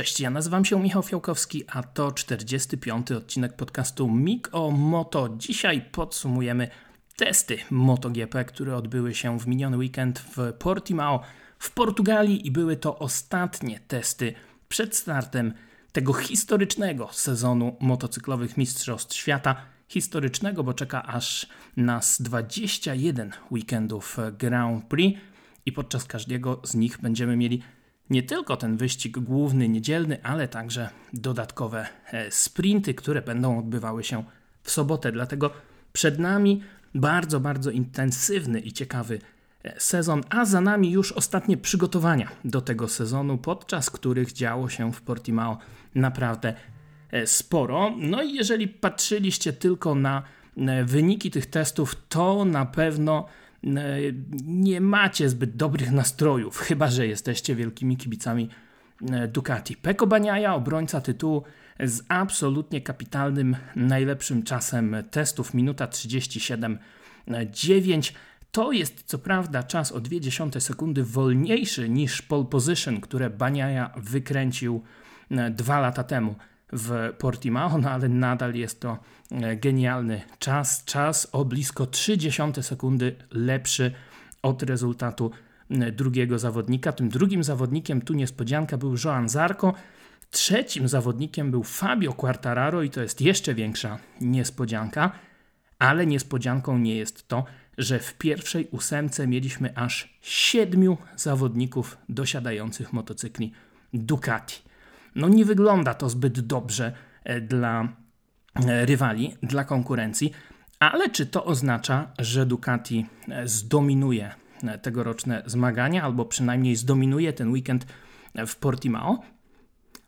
Cześć, ja nazywam się Michał Fiałkowski, a to 45. odcinek podcastu MIG o Moto. Dzisiaj podsumujemy testy MotoGP, które odbyły się w miniony weekend w Portimao w Portugalii i były to ostatnie testy przed startem tego historycznego sezonu motocyklowych Mistrzostw Świata. Historycznego, bo czeka aż nas 21 weekendów Grand Prix i podczas każdego z nich będziemy mieli nie tylko ten wyścig główny, niedzielny, ale także dodatkowe e, sprinty, które będą odbywały się w sobotę. Dlatego przed nami bardzo, bardzo intensywny i ciekawy e, sezon, a za nami już ostatnie przygotowania do tego sezonu, podczas których działo się w Portimao naprawdę e, sporo. No i jeżeli patrzyliście tylko na wyniki tych testów, to na pewno nie macie zbyt dobrych nastrojów, chyba że jesteście wielkimi kibicami e, Ducati. Peko Baniaja, obrońca tytułu z absolutnie kapitalnym, najlepszym czasem testów, minuta 37,9. To jest co prawda czas o 0,2 sekundy wolniejszy niż pole position, które Baniaja wykręcił e, dwa lata temu w Portimao, no ale nadal jest to e, genialny czas. Czas o blisko 30 sekundy lepszy od rezultatu e, drugiego zawodnika. Tym drugim zawodnikiem, tu niespodzianka, był Joan Zarco. Trzecim zawodnikiem był Fabio Quartararo i to jest jeszcze większa niespodzianka, ale niespodzianką nie jest to, że w pierwszej ósemce mieliśmy aż siedmiu zawodników dosiadających motocykli Ducati. No nie wygląda to zbyt dobrze e, dla e, rywali, dla konkurencji, ale czy to oznacza, że Ducati e, zdominuje tegoroczne zmagania, albo przynajmniej zdominuje ten weekend w Portimao?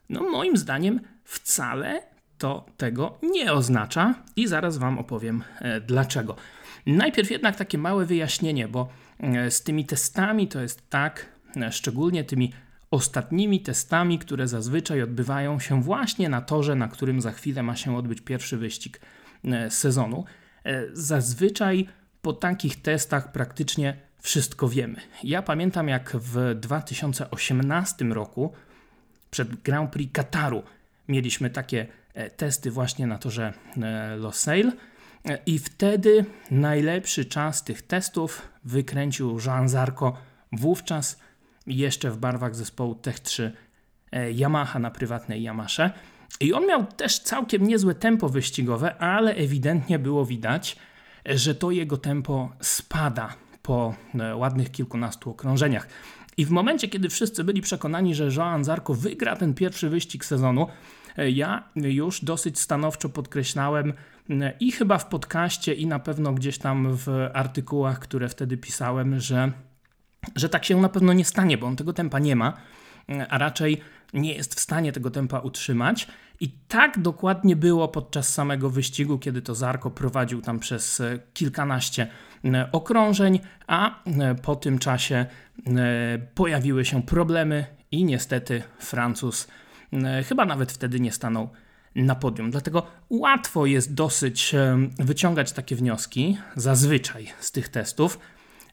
No moim zdaniem wcale to tego nie oznacza i zaraz Wam opowiem dlaczego. Najpierw jednak takie małe wyjaśnienie, bo z tymi testami to jest tak, szczególnie tymi ostatnimi testami, które zazwyczaj odbywają się właśnie na torze, na którym za chwilę ma się odbyć pierwszy wyścig e, sezonu. E, zazwyczaj po takich testach praktycznie wszystko wiemy. Ja pamiętam, jak w 2018 roku przed Grand Prix Kataru mieliśmy takie e, testy właśnie na torze Losail i wtedy najlepszy czas tych testów wykręcił Jean Zarco wówczas jeszcze w barwach zespołu Tech 3 e, Yamaha na prywatnej Yamasze. I on miał też całkiem niezłe tempo wyścigowe, ale ewidentnie było widać, że to jego tempo spada po e, ładnych kilkunastu okrążeniach. I w momencie, kiedy wszyscy byli przekonani, że Joan Zarco wygra ten pierwszy wyścig sezonu, e, ja już dosyć stanowczo podkreślałem i chyba w podcaście, i na pewno gdzieś tam w artykułach, które wtedy pisałem, że że tak się na pewno nie stanie, bo on tego tempa nie ma, a raczej nie jest w stanie tego tempa utrzymać. I tak dokładnie było podczas samego wyścigu, kiedy to Zarko prowadził tam przez e, kilkanaście e, okrążeń, a e, po tym czasie pojawiły się problemy i niestety Francuz chyba nawet wtedy nie stanął na podium. Dlatego łatwo jest dosyć wyciągać takie wnioski, zazwyczaj z tych testów,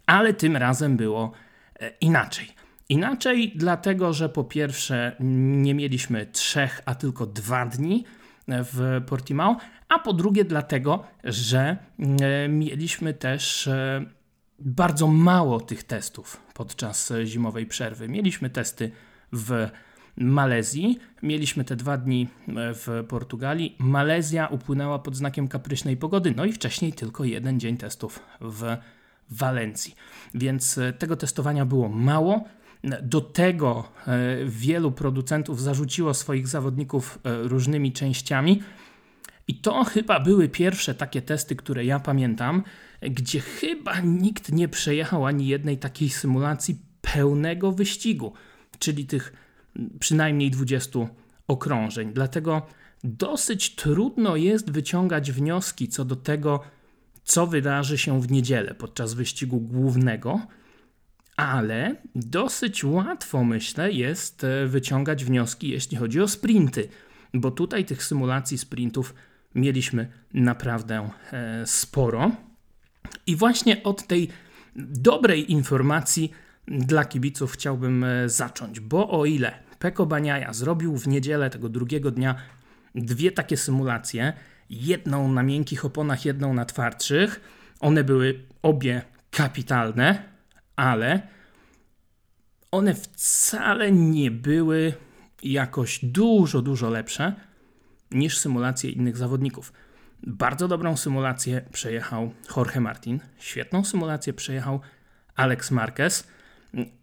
ale tym razem było e, inaczej. Inaczej, dlatego że po pierwsze nie mieliśmy trzech, a tylko dwa dni e, w Portimao, a po drugie dlatego, że e, mieliśmy też bardzo mało tych testów podczas zimowej przerwy. Mieliśmy testy w Malezji, mieliśmy te dwa dni w Portugalii. Malezja upłynęła pod znakiem kapryśnej pogody, no i wcześniej tylko jeden dzień testów w Walencji. Więc e, tego testowania było mało. Do tego e, wielu producentów zarzuciło swoich zawodników e, różnymi częściami. I to chyba były pierwsze takie testy, które ja pamiętam, gdzie chyba nikt nie przejechał ani jednej takiej symulacji pełnego wyścigu, czyli tych przynajmniej 20 okrążeń. Dlatego dosyć trudno jest wyciągać wnioski co do tego, co wydarzy się w niedzielę podczas wyścigu głównego, ale dosyć łatwo, myślę, jest e, wyciągać wnioski, jeśli chodzi o sprinty, bo tutaj tych symulacji sprintów mieliśmy naprawdę e, sporo. I właśnie od tej dobrej informacji dla kibiców chciałbym e, zacząć, bo o ile Peko Baniaja zrobił w niedzielę tego drugiego dnia dwie takie symulacje. Jedną na miękkich oponach, jedną na twardszych. One były obie kapitalne, ale one wcale nie były jakoś dużo, dużo lepsze niż symulacje innych zawodników. Bardzo dobrą symulację przejechał Jorge Martin, świetną symulację przejechał Alex Marquez.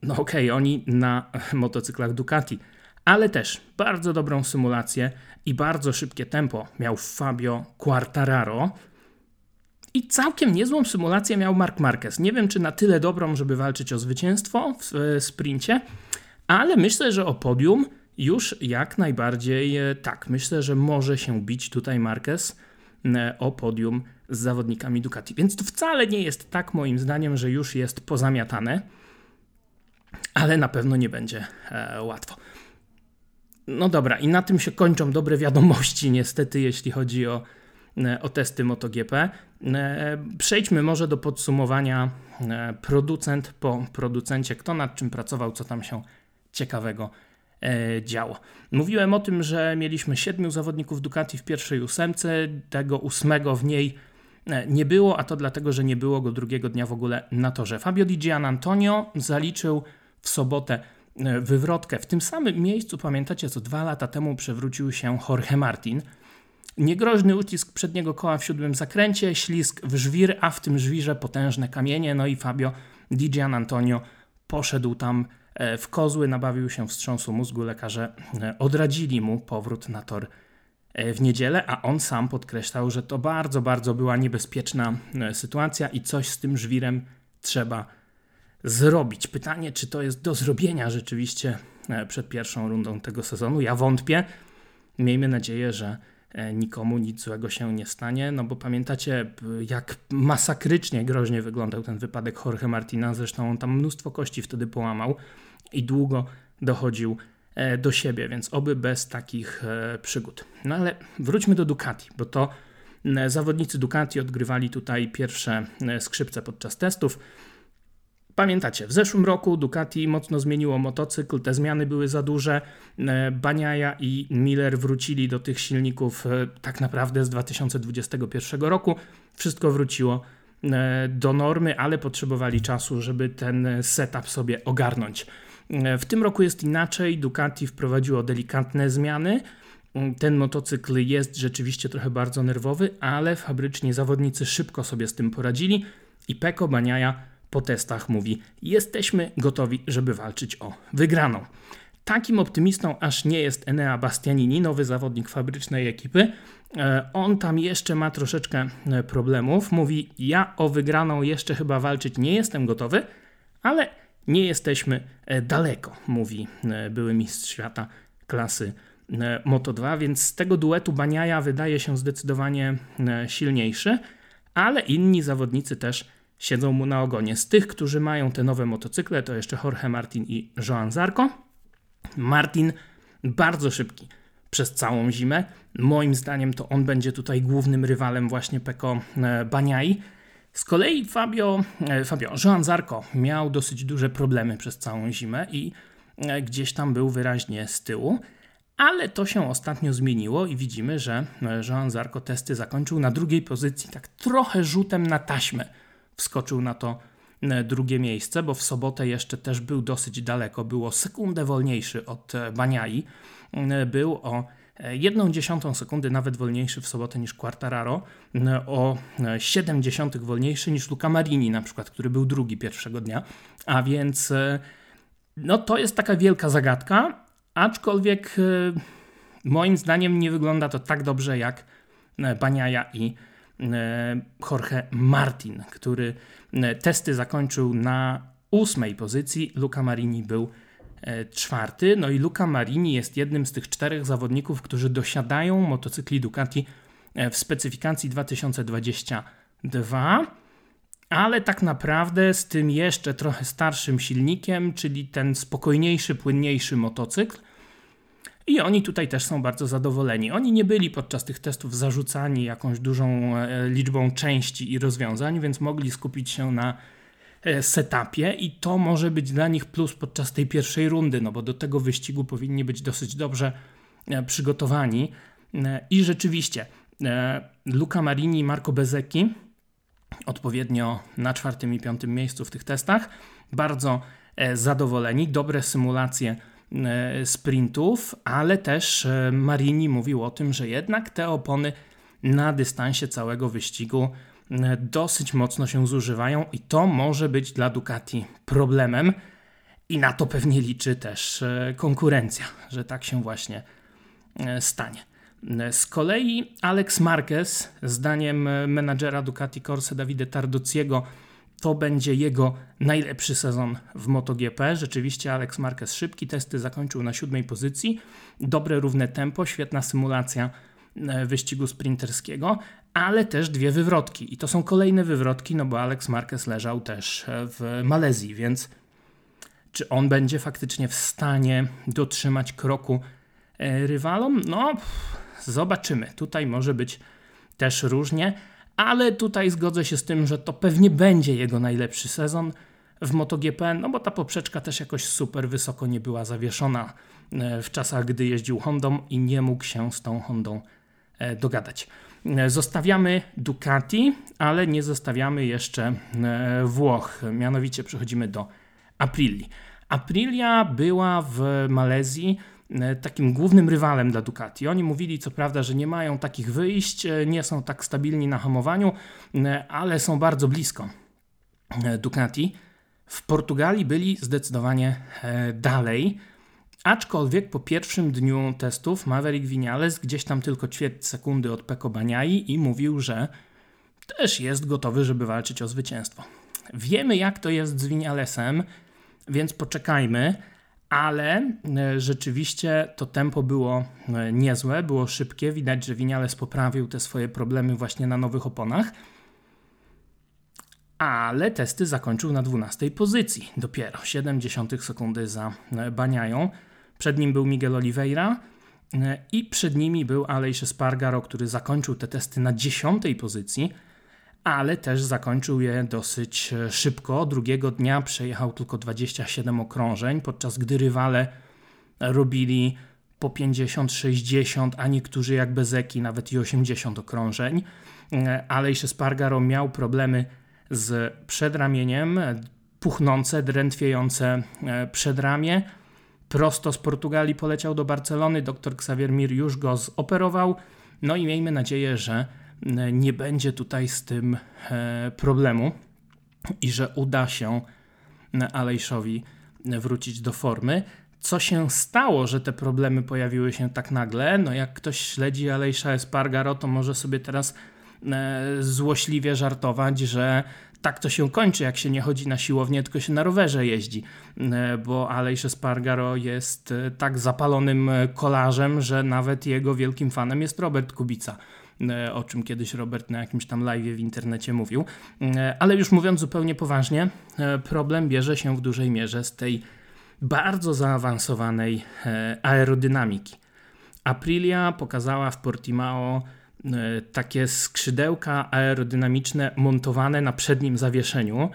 No okej, okay, oni na motocyklach Ducati, ale też bardzo dobrą symulację i bardzo szybkie tempo miał Fabio Quartararo. I całkiem niezłą symulację miał Mark Marquez. Nie wiem, czy na tyle dobrą, żeby walczyć o zwycięstwo w e, sprincie, ale myślę, że o podium już jak najbardziej e, tak. Myślę, że może się bić tutaj Marquez e, o podium z zawodnikami Ducati. Więc to wcale nie jest tak, moim zdaniem, że już jest pozamiatane, ale na pewno nie będzie łatwo. No dobra, i na tym się kończą dobre wiadomości, niestety, jeśli chodzi o, o testy MotoGP. Przejdźmy może do podsumowania producent po producencie, kto nad czym pracował, co tam się ciekawego E, działo. Mówiłem o tym, że mieliśmy siedmiu zawodników Ducati w pierwszej ósemce, tego ósmego w niej e, nie było, a to dlatego, że nie było go drugiego dnia w ogóle na torze. Fabio Di Gian Antonio zaliczył w sobotę e, wywrotkę. W tym samym miejscu, pamiętacie, co dwa lata temu przewrócił się Jorge Martin. Niegroźny ucisk przedniego koła w siódmym zakręcie, ślisk w żwir, a w tym żwirze potężne kamienie, no i Fabio Di Gian Antonio poszedł tam E, w kozły nabawił się wstrząsu mózgu. Lekarze e, odradzili mu powrót na tor e, w niedzielę, a on sam podkreślał, że to bardzo, bardzo była niebezpieczna sytuacja i coś z tym żwirem trzeba zrobić. Pytanie, czy to jest do zrobienia rzeczywiście przed pierwszą rundą tego sezonu? Ja wątpię. Miejmy nadzieję, że nikomu nic złego się nie stanie, no bo pamiętacie, jak masakrycznie groźnie wyglądał ten wypadek Jorge Martina, zresztą on tam mnóstwo kości wtedy połamał i długo dochodził e, do siebie, więc oby bez takich e, przygód. No ale wróćmy do Ducati, bo to zawodnicy Ducati odgrywali tutaj pierwsze skrzypce podczas testów. Pamiętacie, w zeszłym roku Ducati mocno zmieniło motocykl, te zmiany były za duże. Baniaja i Miller wrócili do tych silników e, tak naprawdę z 2021 roku. Wszystko wróciło do normy, ale potrzebowali czasu, żeby ten setup sobie ogarnąć. W tym roku jest inaczej. Ducati wprowadziło delikatne zmiany. Ten motocykl jest rzeczywiście trochę bardzo nerwowy, ale fabrycznie zawodnicy szybko sobie z tym poradzili i Peko Baniaja po testach mówi: Jesteśmy gotowi, żeby walczyć o wygraną. Takim optymistą aż nie jest Enea Bastianini, nowy zawodnik fabrycznej ekipy. E, on tam jeszcze ma troszeczkę e, problemów. Mówi: Ja o wygraną jeszcze chyba walczyć nie jestem gotowy, ale nie jesteśmy e, daleko, mówi były mistrz świata klasy e, Moto 2, więc z tego duetu Baniaja wydaje się zdecydowanie silniejszy, ale inni zawodnicy też siedzą mu na ogonie. Z tych, którzy mają te nowe motocykle, to jeszcze Jorge Martin i Joan Zarco. Martin bardzo szybki przez całą zimę. Moim zdaniem to on będzie tutaj głównym rywalem właśnie Peko Baniai. Z kolei Fabio, e, Fabio Joan Zarco miał dosyć duże problemy przez całą zimę i e, gdzieś tam był wyraźnie z tyłu, ale to się ostatnio zmieniło i widzimy, że e, Joan Zarco testy zakończył na drugiej pozycji, tak trochę rzutem na taśmę. Wskoczył na to drugie miejsce, bo w sobotę jeszcze też był dosyć daleko, było sekundę wolniejszy od Baniai. Był o Jedną dziesiątą sekundy nawet wolniejszy w sobotę niż Quartararo, o 70 wolniejszy niż Luca Marini na przykład, który był drugi pierwszego dnia. A więc no to jest taka wielka zagadka, aczkolwiek moim zdaniem nie wygląda to tak dobrze jak Baniaja i Jorge Martin, który testy zakończył na ósmej pozycji. Luca Marini był E, czwarty. No i Luca Marini jest jednym z tych czterech zawodników, którzy dosiadają motocykli Ducati e, w specyfikacji 2022, ale tak naprawdę z tym jeszcze trochę starszym silnikiem, czyli ten spokojniejszy, płynniejszy motocykl. I oni tutaj też są bardzo zadowoleni. Oni nie byli podczas tych testów zarzucani jakąś dużą e, liczbą części i rozwiązań, więc mogli skupić się na setupie i to może być dla nich plus podczas tej pierwszej rundy, no bo do tego wyścigu powinni być dosyć dobrze przygotowani. I rzeczywiście Luca Marini i Marco Bezecchi odpowiednio na czwartym i piątym miejscu w tych testach. Bardzo zadowoleni, dobre symulacje E, sprintów, ale też e, Marini mówił o tym, że jednak te opony na dystansie całego wyścigu e, dosyć mocno się zużywają i to może być dla Ducati problemem. I na to pewnie liczy też konkurencja, że tak się właśnie stanie. Z kolei Alex Marquez, zdaniem menadżera Ducati Corse Davide Tardociego, to będzie jego najlepszy sezon w MotoGP. Rzeczywiście Alex Marquez szybki testy zakończył na siódmej pozycji. Dobre, równe tempo, świetna symulacja e, wyścigu sprinterskiego, ale też dwie wywrotki. I to są kolejne wywrotki, no bo Alex Marquez leżał też e, w Malezji, więc czy on będzie faktycznie w stanie dotrzymać kroku e, rywalom? No, zobaczymy. Tutaj może być też różnie ale tutaj zgodzę się z tym, że to pewnie będzie jego najlepszy sezon w MotoGP, no bo ta poprzeczka też jakoś super wysoko nie była zawieszona e, w czasach, gdy jeździł Hondą i nie mógł się z tą Hondą e, dogadać. E, zostawiamy Ducati, ale nie zostawiamy jeszcze Włoch. Mianowicie przechodzimy do Aprilii. Aprilia była w Malezji takim głównym rywalem dla Ducati. Oni mówili co prawda, że nie mają takich wyjść, e, nie są tak stabilni na hamowaniu, e, ale są bardzo blisko Ducati. W Portugalii byli zdecydowanie dalej, aczkolwiek po pierwszym dniu testów Maverick Vinales gdzieś tam tylko ćwierć sekundy od Peko Baniai i mówił, że też jest gotowy, żeby walczyć o zwycięstwo. Wiemy jak to jest z Vinalesem, więc poczekajmy ale e, rzeczywiście to tempo było e, niezłe, było szybkie. Widać, że Winiales poprawił te swoje problemy właśnie na nowych oponach. Ale testy zakończył na 12 pozycji. Dopiero 0,7 sekundy za e, Baniają. Przed nim był Miguel Oliveira i przed nimi był Aleix Spargaro, który zakończył te testy na 10 pozycji ale też zakończył je dosyć e, szybko. Drugiego dnia przejechał tylko 27 okrążeń, podczas gdy rywale robili po 50, 60, a niektórzy jak Bezeki nawet i 80 okrążeń. E, ale jeszcze Spargaro miał problemy z przedramieniem, puchnące, drętwiejące e, przedramię. Prosto z Portugalii poleciał do Barcelony, dr Xavier Mir już go zoperował. No i miejmy nadzieję, że nie będzie tutaj z tym e, problemu i że uda się Alejszowi wrócić do formy. Co się stało, że te problemy pojawiły się tak nagle? No jak ktoś śledzi Alejsza Espargaro, to może sobie teraz e, złośliwie żartować, że tak to się kończy, jak się nie chodzi na siłownię, tylko się na rowerze jeździ, e, bo Alejsz Espargaro jest tak zapalonym kolarzem, że nawet jego wielkim fanem jest Robert Kubica. E, o czym kiedyś Robert na jakimś tam live w internecie mówił. E, ale już mówiąc zupełnie poważnie, e, problem bierze się w dużej mierze z tej bardzo zaawansowanej aerodynamiki. Aprilia pokazała w Portimao takie skrzydełka aerodynamiczne montowane na przednim zawieszeniu.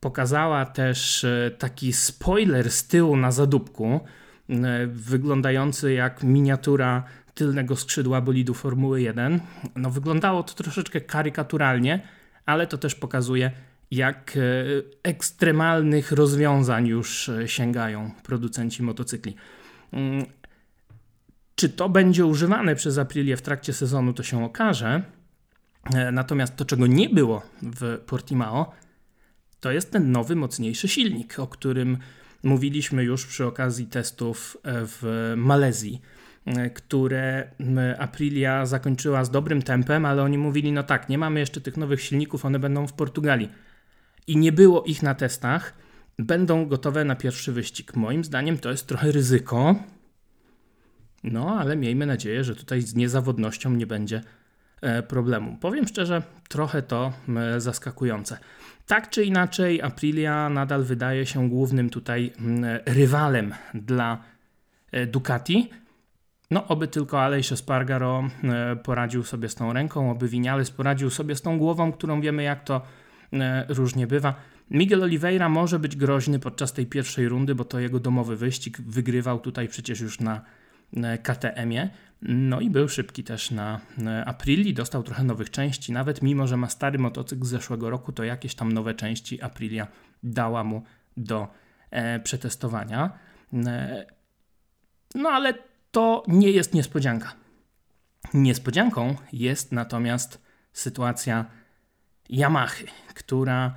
Pokazała też taki spoiler z tyłu na zadupku, wyglądający jak miniatura tylnego skrzydła bolidu Formuły 1. No, wyglądało to troszeczkę karykaturalnie, ale to też pokazuje, jak e, ekstremalnych rozwiązań już e, sięgają producenci motocykli. Mm, czy to będzie używane przez Aprilię w trakcie sezonu, to się okaże. E, natomiast to, czego nie było w Portimao, to jest ten nowy, mocniejszy silnik, o którym mówiliśmy już przy okazji testów w Malezji. E, które Aprilia zakończyła z dobrym tempem, ale oni mówili, no tak, nie mamy jeszcze tych nowych silników, one będą w Portugalii. I nie było ich na testach, będą gotowe na pierwszy wyścig. Moim zdaniem to jest trochę ryzyko, no ale miejmy nadzieję, że tutaj z niezawodnością nie będzie e, problemu. Powiem szczerze, trochę to zaskakujące. Tak czy inaczej, Aprilia nadal wydaje się głównym tutaj rywalem dla e, Ducati. No, oby tylko Aleix Espargaro e, poradził sobie z tą ręką, oby Vinales poradził sobie z tą głową, którą wiemy jak to różnie bywa. Miguel Oliveira może być groźny podczas tej pierwszej rundy, bo to jego domowy wyścig. Wygrywał tutaj przecież już na KTM-ie. No i był szybki też na Aprili, dostał trochę nowych części. Nawet mimo, że ma stary motocykl z zeszłego roku, to jakieś tam nowe części Aprilia dała mu do e, przetestowania. E, no ale to nie jest niespodzianka. Niespodzianką jest natomiast sytuacja Yamahy, która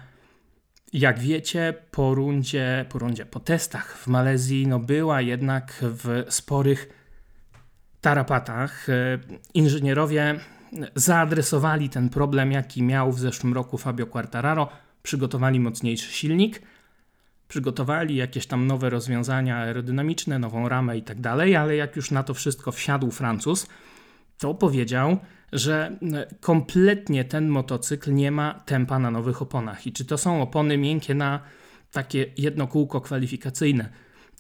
jak wiecie, po rundzie, po rundzie, po testach w Malezji, no była jednak w sporych tarapatach. E, inżynierowie zaadresowali ten problem, jaki miał w zeszłym roku Fabio Quartararo, przygotowali mocniejszy silnik, przygotowali jakieś tam nowe rozwiązania aerodynamiczne, nową ramę i tak dalej, ale jak już na to wszystko wsiadł Francuz, to powiedział, że e, kompletnie ten motocykl nie ma tempa na nowych oponach. I czy to są opony miękkie na takie jedno kółko kwalifikacyjne,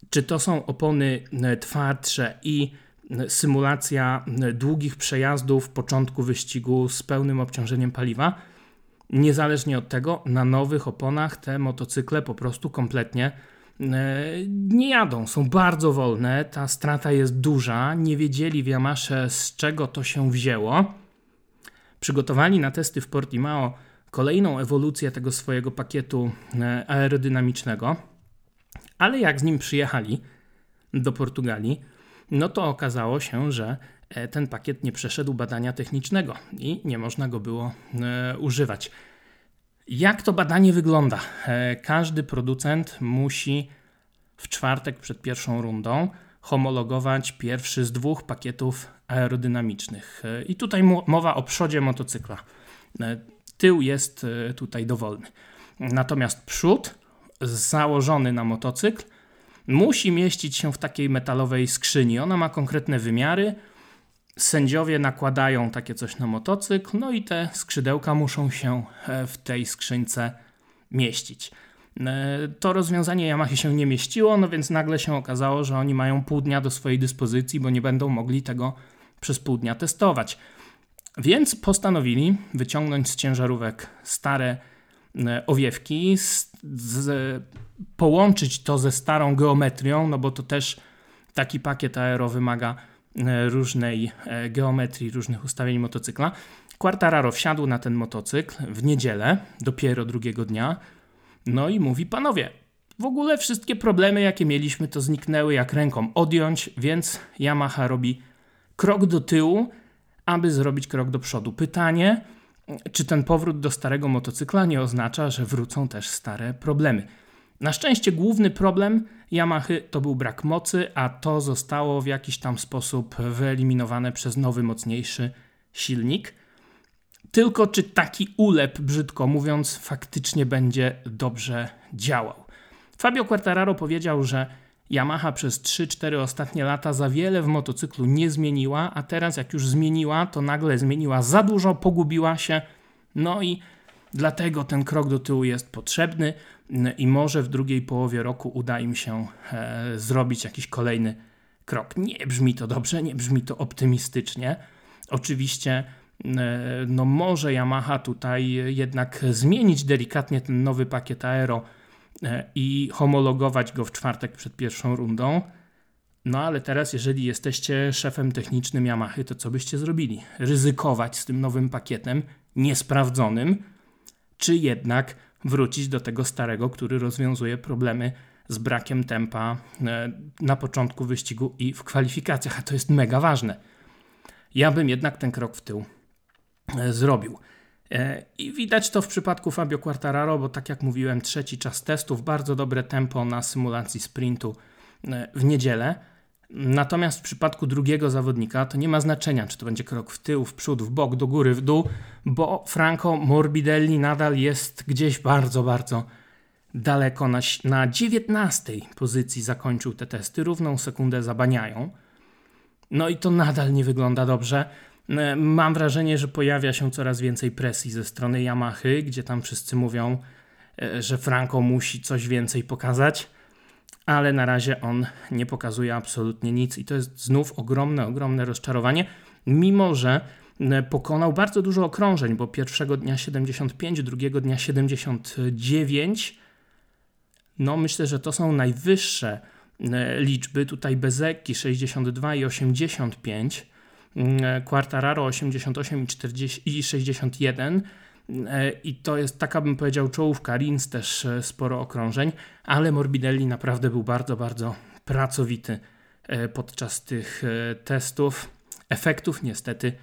czy to są opony e, twardsze i e, symulacja długich przejazdów w początku wyścigu z pełnym obciążeniem paliwa, niezależnie od tego, na nowych oponach te motocykle po prostu kompletnie nie jadą, są bardzo wolne, ta strata jest duża, nie wiedzieli w Yamasze z czego to się wzięło. Przygotowali na testy w Portimao kolejną ewolucję tego swojego pakietu e, aerodynamicznego, ale jak z nim przyjechali do Portugalii, no to okazało się, że e, ten pakiet nie przeszedł badania technicznego i nie można go było e, używać. Jak to badanie wygląda? Każdy producent musi w czwartek przed pierwszą rundą homologować pierwszy z dwóch pakietów aerodynamicznych. E, I tutaj mowa o przodzie motocykla. E, tył jest e, tutaj dowolny. Natomiast przód założony na motocykl musi mieścić się w takiej metalowej skrzyni. Ona ma konkretne wymiary. Sędziowie nakładają takie coś na motocykl, no i te skrzydełka muszą się w tej skrzynce mieścić. To rozwiązanie Yamaha się nie mieściło, no więc nagle się okazało, że oni mają pół dnia do swojej dyspozycji, bo nie będą mogli tego przez pół dnia testować. Więc postanowili wyciągnąć z ciężarówek stare e, owiewki, z, z, połączyć to ze starą geometrią, no bo to też taki pakiet aero wymaga e, różnej e, geometrii, różnych ustawień motocykla. Quartararo wsiadł na ten motocykl w niedzielę, dopiero drugiego dnia, no i mówi: Panowie, w ogóle wszystkie problemy, jakie mieliśmy, to zniknęły jak ręką odjąć, więc Yamaha robi krok do tyłu, aby zrobić krok do przodu. Pytanie, czy ten powrót do starego motocykla nie oznacza, że wrócą też stare problemy. Na szczęście główny problem Yamaha to był brak mocy, a to zostało w jakiś tam sposób wyeliminowane przez nowy, mocniejszy silnik. Tylko czy taki ulep, brzydko mówiąc, faktycznie będzie dobrze działał. Fabio Quartararo powiedział, że Yamaha przez 3-4 ostatnie lata za wiele w motocyklu nie zmieniła, a teraz jak już zmieniła, to nagle zmieniła za dużo, pogubiła się. No i dlatego ten krok do tyłu jest potrzebny i może w drugiej połowie roku uda im się e, zrobić jakiś kolejny krok. Nie brzmi to dobrze, nie brzmi to optymistycznie. Oczywiście e, no może Yamaha tutaj jednak zmienić delikatnie ten nowy pakiet aero E, i homologować go w czwartek przed pierwszą rundą. No ale teraz, jeżeli jesteście szefem technicznym Yamaha, to co byście zrobili? Ryzykować z tym nowym pakietem niesprawdzonym, czy jednak wrócić do tego starego, który rozwiązuje problemy z brakiem tempa e, na początku wyścigu i w kwalifikacjach, a to jest mega ważne. Ja bym jednak ten krok w tył e, zrobił. E, I widać to w przypadku Fabio Quartararo, bo tak jak mówiłem, trzeci czas testów, bardzo dobre tempo na symulacji sprintu w niedzielę. Natomiast w przypadku drugiego zawodnika to nie ma znaczenia, czy to będzie krok w tył, w przód, w bok, do góry, w dół, bo Franco Morbidelli nadal jest gdzieś bardzo, bardzo daleko. Na, na 19 pozycji zakończył te testy, równą sekundę zabaniają. No i to nadal nie wygląda dobrze. E, mam wrażenie, że pojawia się coraz więcej presji ze strony Yamahy, gdzie tam wszyscy mówią, e, że Franco musi coś więcej pokazać, ale na razie on nie pokazuje absolutnie nic i to jest znów ogromne, ogromne rozczarowanie, mimo że pokonał bardzo dużo okrążeń, bo pierwszego dnia 75, drugiego dnia 79. No myślę, że to są najwyższe liczby. Tutaj Bezeki 62 i 85, Quartararo 88 i, 40, i 61. I to jest taka, bym powiedział, czołówka. Rins też sporo okrążeń, ale Morbidelli naprawdę był bardzo, bardzo pracowity podczas tych testów. Efektów niestety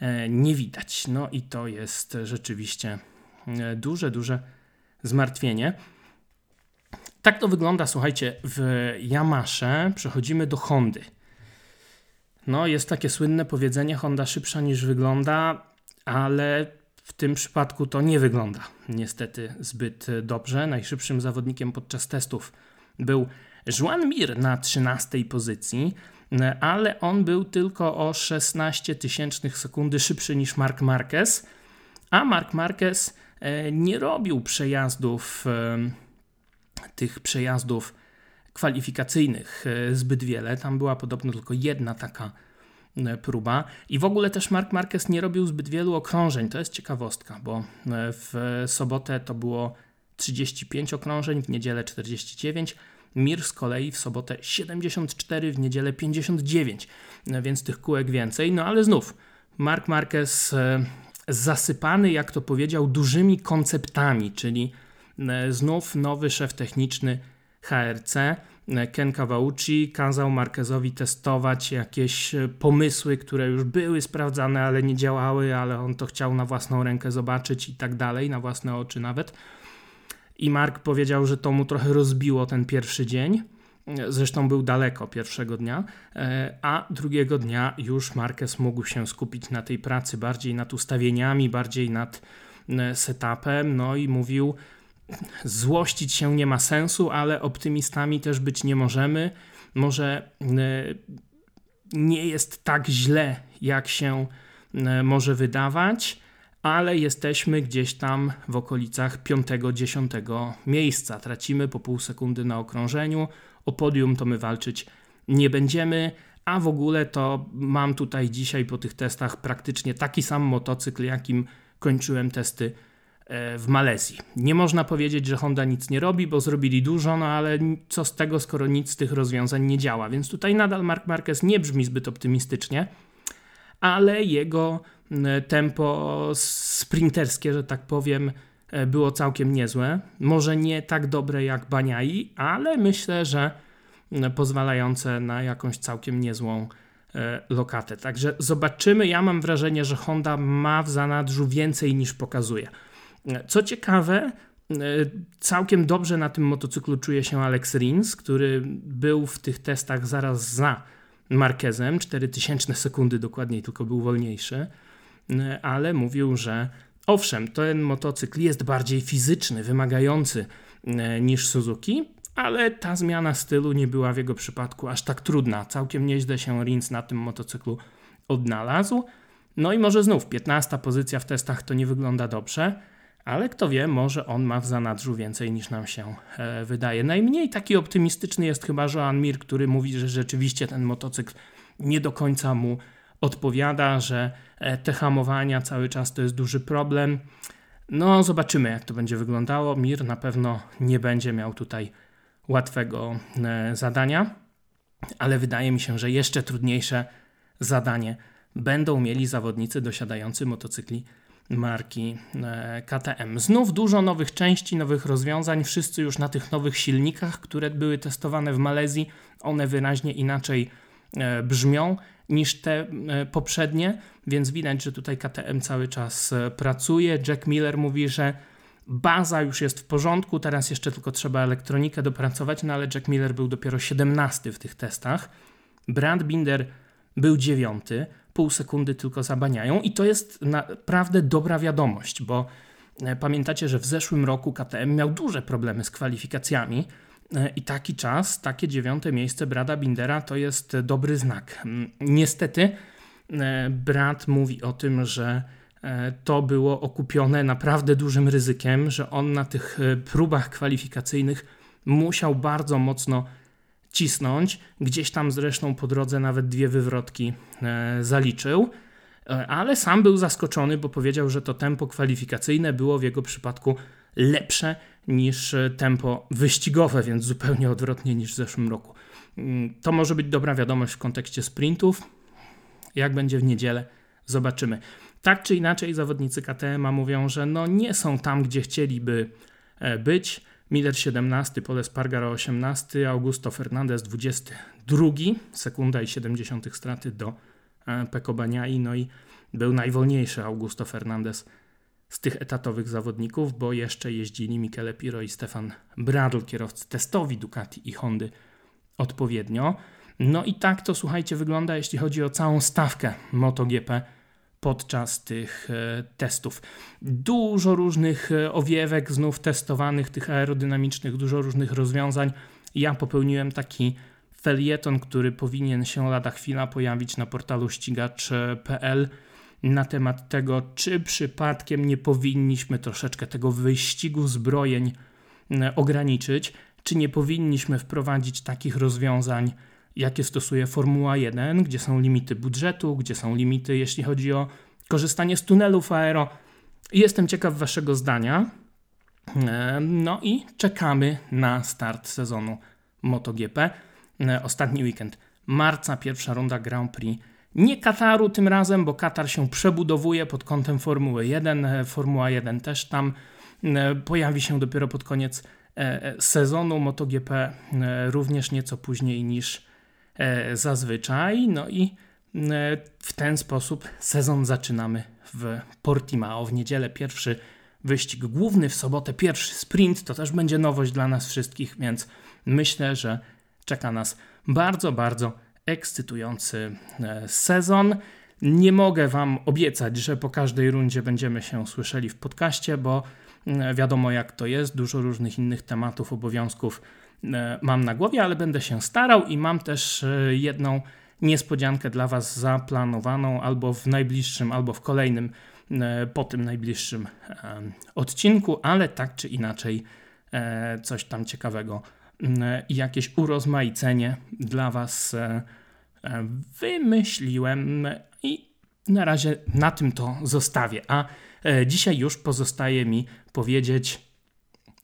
E, nie widać. No i to jest rzeczywiście e, duże, duże zmartwienie. Tak to wygląda, słuchajcie, w Yamasze przechodzimy do Hondy. No, jest takie słynne powiedzenie: Honda szybsza niż wygląda, ale w tym przypadku to nie wygląda niestety zbyt dobrze. Najszybszym zawodnikiem podczas testów był Juan Mir na 13 pozycji ale on był tylko o 16 tysięcznych sekundy szybszy niż Mark Marquez, a Mark Marquez e, nie robił przejazdów, e, tych przejazdów kwalifikacyjnych e, zbyt wiele. Tam była podobno tylko jedna taka próba. I w ogóle też Mark Marquez nie robił zbyt wielu okrążeń. To jest ciekawostka, bo w sobotę to było 35 okrążeń, w niedzielę 49, Mir z kolei w sobotę 74, w niedzielę 59, no więc tych kółek więcej. No ale znów, Mark Marquez e, zasypany, jak to powiedział, dużymi konceptami, czyli e, znów nowy szef techniczny HRC, e, Ken Kawauchi kazał Marquezowi testować jakieś pomysły, które już były sprawdzane, ale nie działały, ale on to chciał na własną rękę zobaczyć i tak dalej, na własne oczy nawet. I Mark powiedział, że to mu trochę rozbiło ten pierwszy dzień. Zresztą był daleko pierwszego dnia, e, a drugiego dnia już Marquez mógł się skupić na tej pracy, bardziej nad ustawieniami, bardziej nad e, setupem. No i mówił, złościć się nie ma sensu, ale optymistami też być nie możemy. Może e, nie jest tak źle, jak się może wydawać ale jesteśmy gdzieś tam w okolicach 5-10 miejsca. Tracimy po pół sekundy na okrążeniu. O podium to my walczyć nie będziemy, a w ogóle to mam tutaj dzisiaj po tych testach praktycznie taki sam motocykl, jakim kończyłem testy e, w Malezji. Nie można powiedzieć, że Honda nic nie robi, bo zrobili dużo, no ale co z tego, skoro nic z tych rozwiązań nie działa. Więc tutaj nadal Mark Marquez nie brzmi zbyt optymistycznie, ale jego E, tempo sprinterskie, że tak powiem, e, było całkiem niezłe. Może nie tak dobre jak Baniai, ale myślę, że e, pozwalające na jakąś całkiem niezłą lokatę. Także zobaczymy. Ja mam wrażenie, że Honda ma w zanadrzu więcej niż pokazuje. Co ciekawe, całkiem dobrze na tym motocyklu czuje się Alex Rins, który był w tych testach zaraz za Marquezem, 4000 sekundy dokładniej, tylko był wolniejszy. E, ale mówił, że owszem, ten motocykl jest bardziej fizyczny, wymagający e, niż Suzuki, ale ta zmiana stylu nie była w jego przypadku aż tak trudna. Całkiem nieźle się Rins na tym motocyklu odnalazł. No i może znów 15 pozycja w testach to nie wygląda dobrze, ale kto wie, może on ma w zanadrzu więcej niż nam się e, wydaje. Najmniej taki optymistyczny jest chyba Joan Mir, który mówi, że rzeczywiście ten motocykl nie do końca mu odpowiada, że e, te hamowania cały czas to jest duży problem. No, zobaczymy, jak to będzie wyglądało. Mir na pewno nie będzie miał tutaj łatwego e, zadania, ale wydaje mi się, że jeszcze trudniejsze zadanie będą mieli zawodnicy dosiadający motocykli marki e, KTM. Znów dużo nowych części, nowych rozwiązań, wszyscy już na tych nowych silnikach, które były testowane w Malezji. One wyraźnie inaczej brzmią niż te e, poprzednie, więc widać, że tutaj KTM cały czas e, pracuje. Jack Miller mówi, że baza już jest w porządku, teraz jeszcze tylko trzeba elektronikę dopracować, no ale Jack Miller był dopiero 17 w tych testach. Brad Binder był dziewiąty, pół sekundy tylko zabaniają i to jest naprawdę dobra wiadomość, bo e, pamiętacie, że w zeszłym roku KTM miał duże problemy z kwalifikacjami, E, I taki czas, takie dziewiąte miejsce Brada Bindera to jest dobry znak. Mm, niestety, e, Brad mówi o tym, że to było okupione naprawdę dużym ryzykiem, że on na tych próbach kwalifikacyjnych musiał bardzo mocno cisnąć. Gdzieś tam zresztą po drodze nawet dwie wywrotki zaliczył. e, ale sam był zaskoczony, bo powiedział, że to tempo kwalifikacyjne było w jego przypadku lepsze niż e, tempo wyścigowe, więc zupełnie odwrotnie niż w zeszłym roku. Mm, to może być dobra wiadomość w kontekście sprintów. Jak będzie w niedzielę, zobaczymy. Tak czy inaczej, zawodnicy KTM mówią, że no nie są tam, gdzie chcieliby e, być. Miller 17, Pole Spargaro 18, Augusto Fernandez 22, sekunda i 70 straty do e, Peko Baniai, no i był najwolniejszy Augusto Fernandez z tych etatowych zawodników, bo jeszcze jeździli Michele Piro i Stefan Bradl, kierowcy testowi Ducati i Hondy odpowiednio. No i tak to słuchajcie wygląda, jeśli chodzi o całą stawkę MotoGP podczas tych e, testów. Dużo różnych e, owiewek znów testowanych, tych aerodynamicznych, dużo różnych rozwiązań. Ja popełniłem taki felieton, który powinien się lada chwila pojawić na portalu ścigacz.pl na temat tego, czy przypadkiem nie powinniśmy troszeczkę tego wyścigu zbrojeń e, ograniczyć, czy nie powinniśmy wprowadzić takich rozwiązań, jakie stosuje Formuła 1, gdzie są limity budżetu, gdzie są limity, jeśli chodzi o korzystanie z tunelów aero. Jestem ciekaw Waszego zdania. E, no i czekamy na start sezonu MotoGP. E, ostatni weekend marca, pierwsza runda Grand Prix. Nie Kataru tym razem, bo Katar się przebudowuje pod kątem Formuły 1. E, Formuła 1 też tam pojawi się dopiero pod koniec sezonu. MotoGP również nieco później niż zazwyczaj. No i e, w ten sposób sezon zaczynamy w Portimao. W niedzielę pierwszy wyścig główny, w sobotę pierwszy sprint. To też będzie nowość dla nas wszystkich, więc myślę, że czeka nas bardzo, bardzo ekscytujący e, sezon. Nie mogę Wam obiecać, że po każdej rundzie będziemy się słyszeli w podcaście, bo wiadomo jak to jest, dużo różnych innych tematów, obowiązków E, mam na głowie, ale będę się starał i mam też e, jedną niespodziankę dla Was zaplanowaną albo w najbliższym, albo w kolejnym, e, po tym najbliższym odcinku, ale tak czy inaczej coś tam ciekawego i jakieś urozmaicenie dla Was wymyśliłem i na razie na tym to zostawię. A dzisiaj już pozostaje mi powiedzieć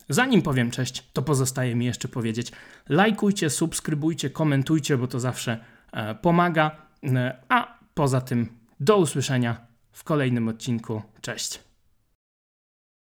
Zanim powiem cześć, to pozostaje mi jeszcze powiedzieć: lajkujcie, subskrybujcie, komentujcie, bo to zawsze e, pomaga. E, a poza tym, do usłyszenia w kolejnym odcinku. Cześć.